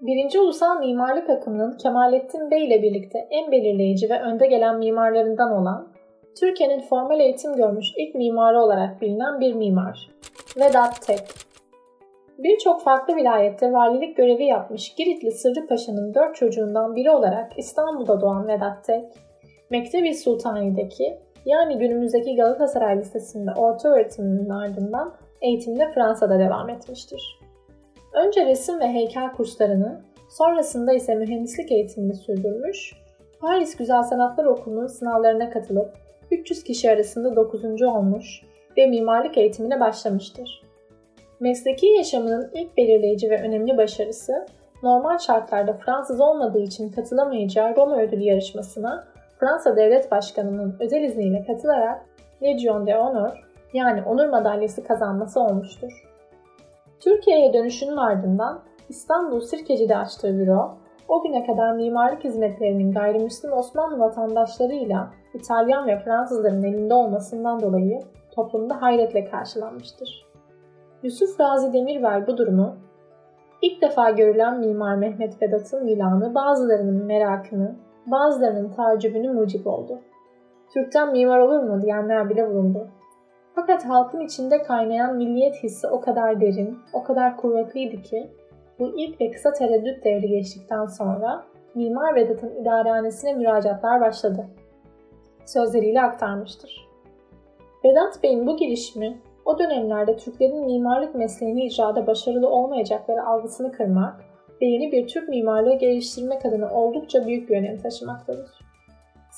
Birinci ulusal mimarlık akımının Kemalettin Bey ile birlikte en belirleyici ve önde gelen mimarlarından olan, Türkiye'nin formal eğitim görmüş ilk mimarı olarak bilinen bir mimar. Vedat Tek. Birçok farklı vilayette valilik görevi yapmış Giritli Sırrı Paşa'nın dört çocuğundan biri olarak İstanbul'da doğan Vedat Tek, Mektebi Sultani'deki yani günümüzdeki Galatasaray Lisesi'nde orta öğretiminin ardından eğitimde Fransa'da devam etmiştir. Önce resim ve heykel kurslarını, sonrasında ise mühendislik eğitimini sürdürmüş, Paris Güzel Sanatlar Okulu'nun sınavlarına katılıp 300 kişi arasında 9. olmuş ve mimarlık eğitimine başlamıştır. Mesleki yaşamının ilk belirleyici ve önemli başarısı, normal şartlarda Fransız olmadığı için katılamayacağı Roma ödülü yarışmasına Fransa Devlet Başkanı'nın özel izniyle katılarak Legion de Honor yani onur madalyası kazanması olmuştur. Türkiye'ye dönüşünün ardından İstanbul Sirkeci'de açtığı büro, o güne kadar mimarlık hizmetlerinin gayrimüslim Osmanlı vatandaşlarıyla İtalyan ve Fransızların elinde olmasından dolayı toplumda hayretle karşılanmıştır. Yusuf Razi Demirver bu durumu, ilk defa görülen Mimar Mehmet Vedat'ın ilanı bazılarının merakını, bazılarının tacibini mucip oldu. Türk'ten mimar olur mu diyenler bile bulundu. Fakat halkın içinde kaynayan milliyet hissi o kadar derin, o kadar kuvvetliydi ki bu ilk ve kısa tereddüt devri geçtikten sonra Mimar Vedat'ın idarehanesine müracaatlar başladı. Sözleriyle aktarmıştır. Vedat Bey'in bu girişimi o dönemlerde Türklerin mimarlık mesleğini icrada başarılı olmayacakları algısını kırmak ve yeni bir Türk mimarlığı geliştirmek adına oldukça büyük bir önem taşımaktadır.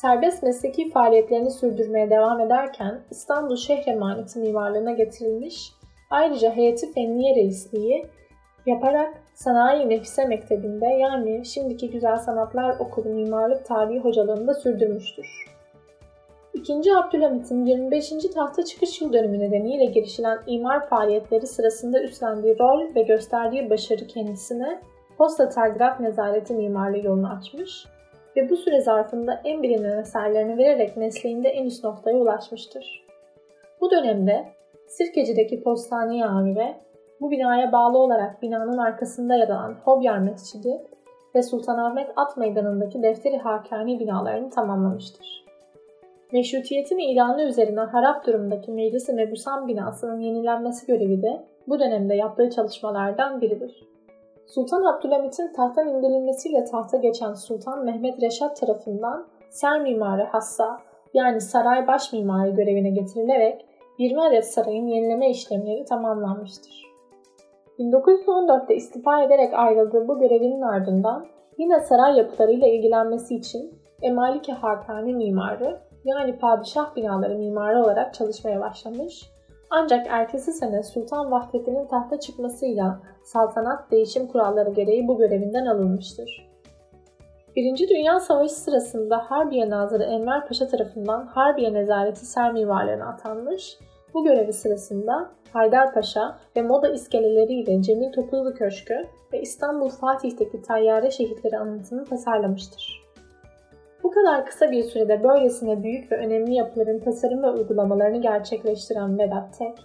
Serbest mesleki faaliyetlerini sürdürmeye devam ederken İstanbul Şehir Emaneti mimarlığına getirilmiş, ayrıca heyeti fenniye reisliği yaparak Sanayi Nefise Mektebi'nde yani şimdiki Güzel Sanatlar Okulu Mimarlık Tarihi hocalığını da sürdürmüştür. İkinci Abdülhamit'in 25. tahta çıkış yıl dönümü nedeniyle girişilen imar faaliyetleri sırasında üstlendiği rol ve gösterdiği başarı kendisine posta telgraf nezareti mimarlığı yolunu açmış ve bu süre zarfında en bilinen eserlerini vererek mesleğinde en üst noktaya ulaşmıştır. Bu dönemde Sirkeci'deki postane amire, bu binaya bağlı olarak binanın arkasında yer alan Hobyar Mescidi ve Sultanahmet At Meydanı'ndaki Defteri Hakani binalarını tamamlamıştır. Meşrutiyetin ilanı üzerine harap durumdaki Meclis-i Mebusan binasının yenilenmesi görevi de bu dönemde yaptığı çalışmalardan biridir. Sultan Abdülhamit'in tahttan indirilmesiyle tahta geçen Sultan Mehmet Reşat tarafından ser mimarı hassa yani saray baş mimarı görevine getirilerek 20 adet sarayın yenileme işlemleri tamamlanmıştır. 1914'te istifa ederek ayrıldığı bu görevinin ardından yine saray yapılarıyla ilgilenmesi için Emalike Hakani mimarı yani padişah binaları mimarı olarak çalışmaya başlamış ancak ertesi sene Sultan Vahdettin'in tahta çıkmasıyla saltanat değişim kuralları gereği bu görevinden alınmıştır. Birinci Dünya Savaşı sırasında Harbiye Nazırı Enver Paşa tarafından Harbiye Nezareti Ser Mimarlarına atanmış, bu görevi sırasında Haydar Paşa ve Moda iskeleleriyle Cemil Topuzlu Köşkü ve İstanbul Fatih'teki Tayyare Şehitleri anıtını tasarlamıştır. Bu kadar kısa bir sürede böylesine büyük ve önemli yapıların tasarım ve uygulamalarını gerçekleştiren Vedat Tek,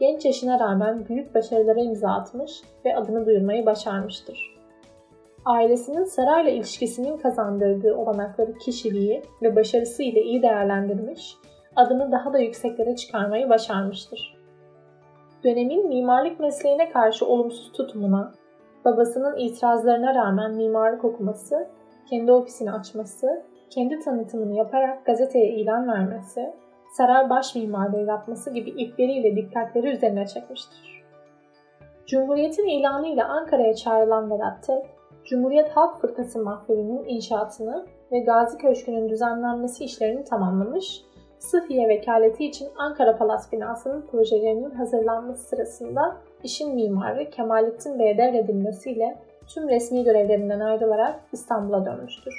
genç yaşına rağmen büyük başarılara imza atmış ve adını duyurmayı başarmıştır. Ailesinin sarayla ilişkisinin kazandırdığı olanakları kişiliği ve başarısı ile iyi değerlendirmiş, adını daha da yükseklere çıkarmayı başarmıştır. Dönemin mimarlık mesleğine karşı olumsuz tutumuna, babasının itirazlarına rağmen mimarlık okuması kendi ofisini açması, kendi tanıtımını yaparak gazeteye ilan vermesi, saray baş mimarlığı yapması gibi ilkleriyle dikkatleri üzerine çekmiştir. Cumhuriyetin ilanıyla Ankara'ya çağrılan Vedat Tek, Cumhuriyet Halk Fırkası mahfilinin inşaatını ve Gazi Köşkü'nün düzenlenmesi işlerini tamamlamış, Sıhhiye vekaleti için Ankara Palas binasının projelerinin hazırlanması sırasında işin mimarı Kemalettin Bey'e devredilmesiyle tüm resmi görevlerinden ayrılarak İstanbul'a dönmüştür.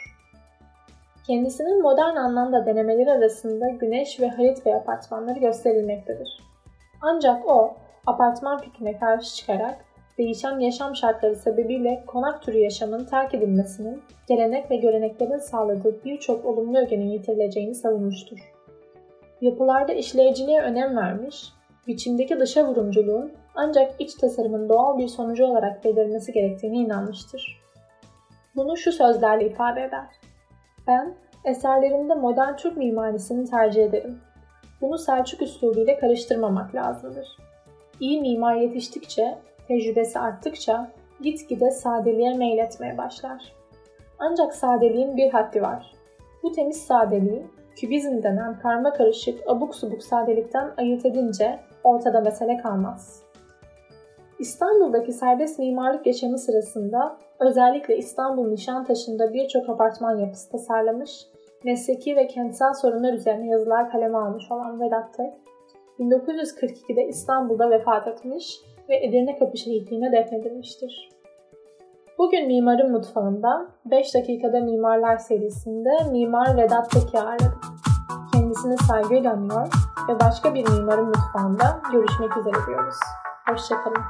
Kendisinin modern anlamda denemeleri arasında Güneş ve Halit Bey apartmanları gösterilmektedir. Ancak o, apartman fikrine karşı çıkarak değişen yaşam şartları sebebiyle konak türü yaşamın terk edilmesinin, gelenek ve göreneklerin sağladığı birçok olumlu ögenin yitirileceğini savunmuştur. Yapılarda işleyiciliğe önem vermiş, biçimdeki dışa vurumculuğun ancak iç tasarımın doğal bir sonucu olarak belirmesi gerektiğine inanmıştır. Bunu şu sözlerle ifade eder. Ben eserlerimde modern Türk mimarisini tercih ederim. Bunu Selçuk üslubuyla karıştırmamak lazımdır. İyi mimar yetiştikçe, tecrübesi arttıkça gitgide sadeliğe meyletmeye başlar. Ancak sadeliğin bir haddi var. Bu temiz sadeliği, kübizm denen karma karışık abuk subuk sadelikten ayırt edince ortada mesele kalmaz. İstanbul'daki serbest mimarlık yaşamı sırasında özellikle İstanbul Nişantaşı'nda birçok apartman yapısı tasarlamış, mesleki ve kentsel sorunlar üzerine yazılar kaleme almış olan Vedat Tek, 1942'de İstanbul'da vefat etmiş ve Edirne Kapı şehitliğine defnedilmiştir. Bugün Mimarın Mutfağı'nda 5 dakikada Mimarlar serisinde Mimar Vedat Tek'i ağırladık. Kendisine saygıyla anıyor ve başka bir Mimarın Mutfağı'nda görüşmek üzere diyoruz. Hoşçakalın.